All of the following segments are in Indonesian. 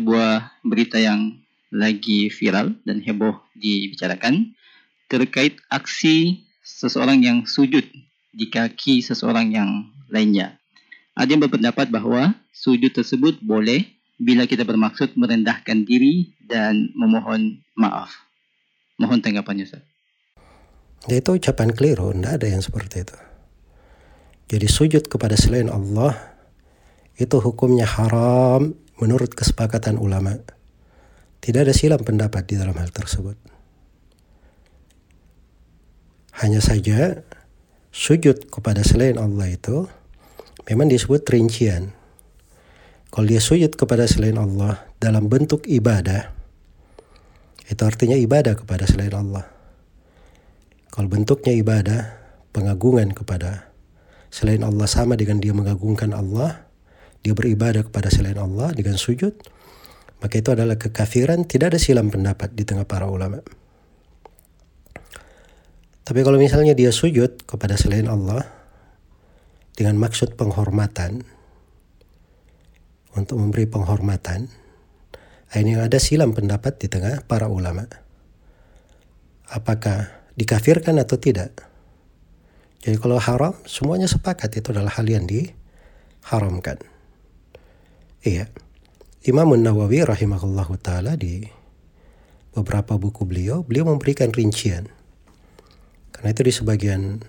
sebuah berita yang lagi viral dan heboh dibicarakan terkait aksi seseorang yang sujud di kaki seseorang yang lainnya. Ada yang berpendapat bahawa sujud tersebut boleh bila kita bermaksud merendahkan diri dan memohon maaf. Mohon tanggapannya Ustaz. Ya, itu ucapan keliru, tidak ada yang seperti itu. Jadi sujud kepada selain Allah itu hukumnya haram menurut kesepakatan ulama. Tidak ada silam pendapat di dalam hal tersebut. Hanya saja sujud kepada selain Allah itu memang disebut rincian. Kalau dia sujud kepada selain Allah dalam bentuk ibadah, itu artinya ibadah kepada selain Allah. Kalau bentuknya ibadah, pengagungan kepada selain Allah sama dengan dia mengagungkan Allah, dia beribadah kepada selain Allah dengan sujud, maka itu adalah kekafiran, tidak ada silam pendapat di tengah para ulama. Tapi kalau misalnya dia sujud kepada selain Allah dengan maksud penghormatan, untuk memberi penghormatan, ini ada silam pendapat di tengah para ulama. Apakah dikafirkan atau tidak? Jadi kalau haram, semuanya sepakat itu adalah hal yang diharamkan. Iya. Imam Nawawi rahimahullahu taala di beberapa buku beliau, beliau memberikan rincian. Karena itu di sebagian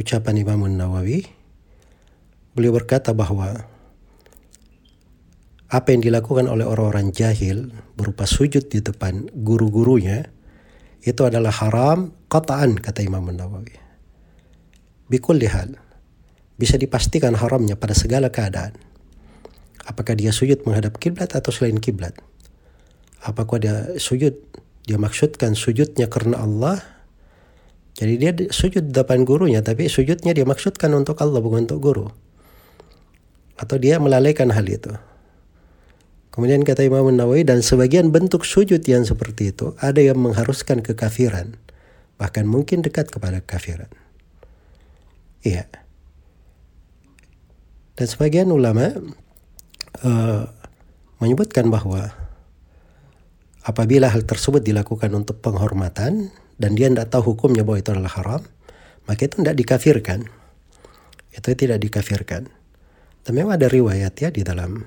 ucapan Imam Nawawi, beliau berkata bahwa apa yang dilakukan oleh orang-orang jahil berupa sujud di depan guru-gurunya itu adalah haram kataan kata Imam Nawawi. Bikul dihal bisa dipastikan haramnya pada segala keadaan. Apakah dia sujud menghadap kiblat atau selain kiblat? Apakah dia sujud? Dia maksudkan sujudnya karena Allah. Jadi dia sujud depan gurunya, tapi sujudnya dia maksudkan untuk Allah bukan untuk guru. Atau dia melalaikan hal itu. Kemudian kata Imam Nawawi dan sebagian bentuk sujud yang seperti itu ada yang mengharuskan kekafiran, bahkan mungkin dekat kepada kekafiran. Iya. Dan sebagian ulama uh, menyebutkan bahwa apabila hal tersebut dilakukan untuk penghormatan dan dia tidak tahu hukumnya bahwa itu adalah haram, maka itu tidak dikafirkan. Itu tidak dikafirkan. Dan memang ada riwayat ya di dalam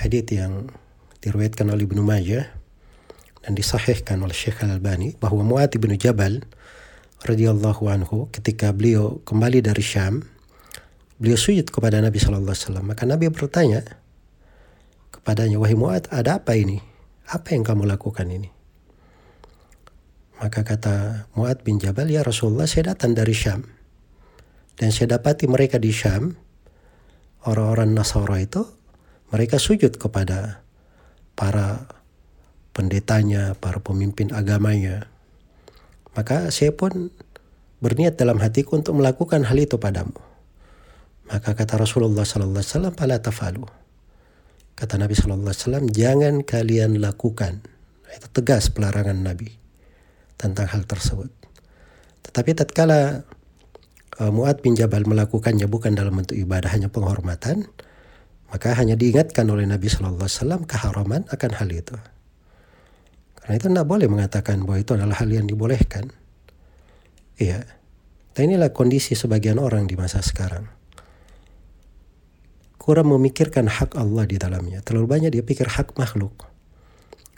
hadith yang diriwayatkan oleh Ibnu Majah dan disahihkan oleh Syekh Al-Albani bahwa Mu'ad bin Jabal radhiyallahu anhu ketika beliau kembali dari Syam beliau sujud kepada Nabi Shallallahu Alaihi Wasallam. Maka Nabi bertanya kepadanya, wahai Muad, ada apa ini? Apa yang kamu lakukan ini? Maka kata Muad bin Jabal, ya Rasulullah, saya datang dari Syam. Dan saya dapati mereka di Syam, orang-orang Nasara itu, mereka sujud kepada para pendetanya, para pemimpin agamanya. Maka saya pun berniat dalam hatiku untuk melakukan hal itu padamu. Maka kata Rasulullah sallallahu alaihi wasallam, "Fala tafalu." Kata Nabi sallallahu alaihi wasallam, "Jangan kalian lakukan." Itu tegas pelarangan Nabi tentang hal tersebut. Tetapi tatkala uh, Muad bin Jabal melakukannya bukan dalam bentuk ibadah hanya penghormatan, maka hanya diingatkan oleh Nabi Shallallahu Alaihi Wasallam keharaman akan hal itu. Karena itu tidak boleh mengatakan bahwa itu adalah hal yang dibolehkan. Iya. Dan inilah kondisi sebagian orang di masa sekarang kurang memikirkan hak Allah di dalamnya. Terlalu banyak dia pikir hak makhluk.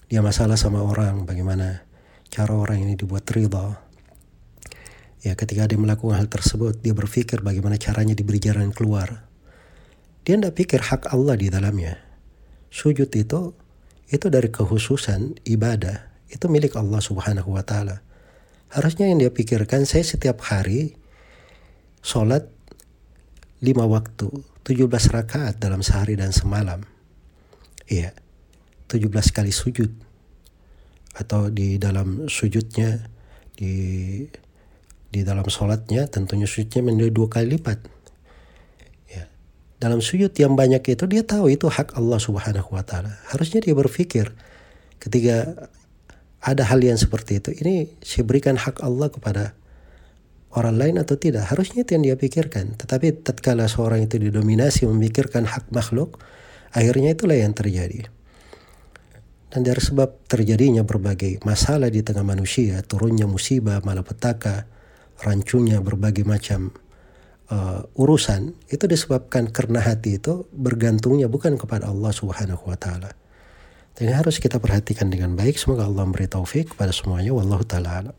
Dia masalah sama orang, bagaimana cara orang ini dibuat ridha. Ya, ketika dia melakukan hal tersebut, dia berpikir bagaimana caranya diberi jalan keluar. Dia tidak pikir hak Allah di dalamnya. Sujud itu, itu dari kehususan ibadah. Itu milik Allah subhanahu wa ta'ala. Harusnya yang dia pikirkan, saya setiap hari sholat lima waktu 17 rakaat dalam sehari dan semalam. Iya, 17 kali sujud. Atau di dalam sujudnya, di di dalam sholatnya tentunya sujudnya menjadi dua kali lipat. Ya. Dalam sujud yang banyak itu dia tahu itu hak Allah subhanahu wa ta'ala. Harusnya dia berpikir ketika ada hal yang seperti itu, ini saya berikan hak Allah kepada orang lain atau tidak. Harusnya itu yang dia pikirkan. Tetapi tatkala seorang itu didominasi memikirkan hak makhluk, akhirnya itulah yang terjadi. Dan dari sebab terjadinya berbagai masalah di tengah manusia, turunnya musibah, malapetaka, rancunya berbagai macam uh, urusan, itu disebabkan karena hati itu bergantungnya bukan kepada Allah Subhanahu wa taala. Ini harus kita perhatikan dengan baik. Semoga Allah memberi taufik kepada semuanya. Wallahu taala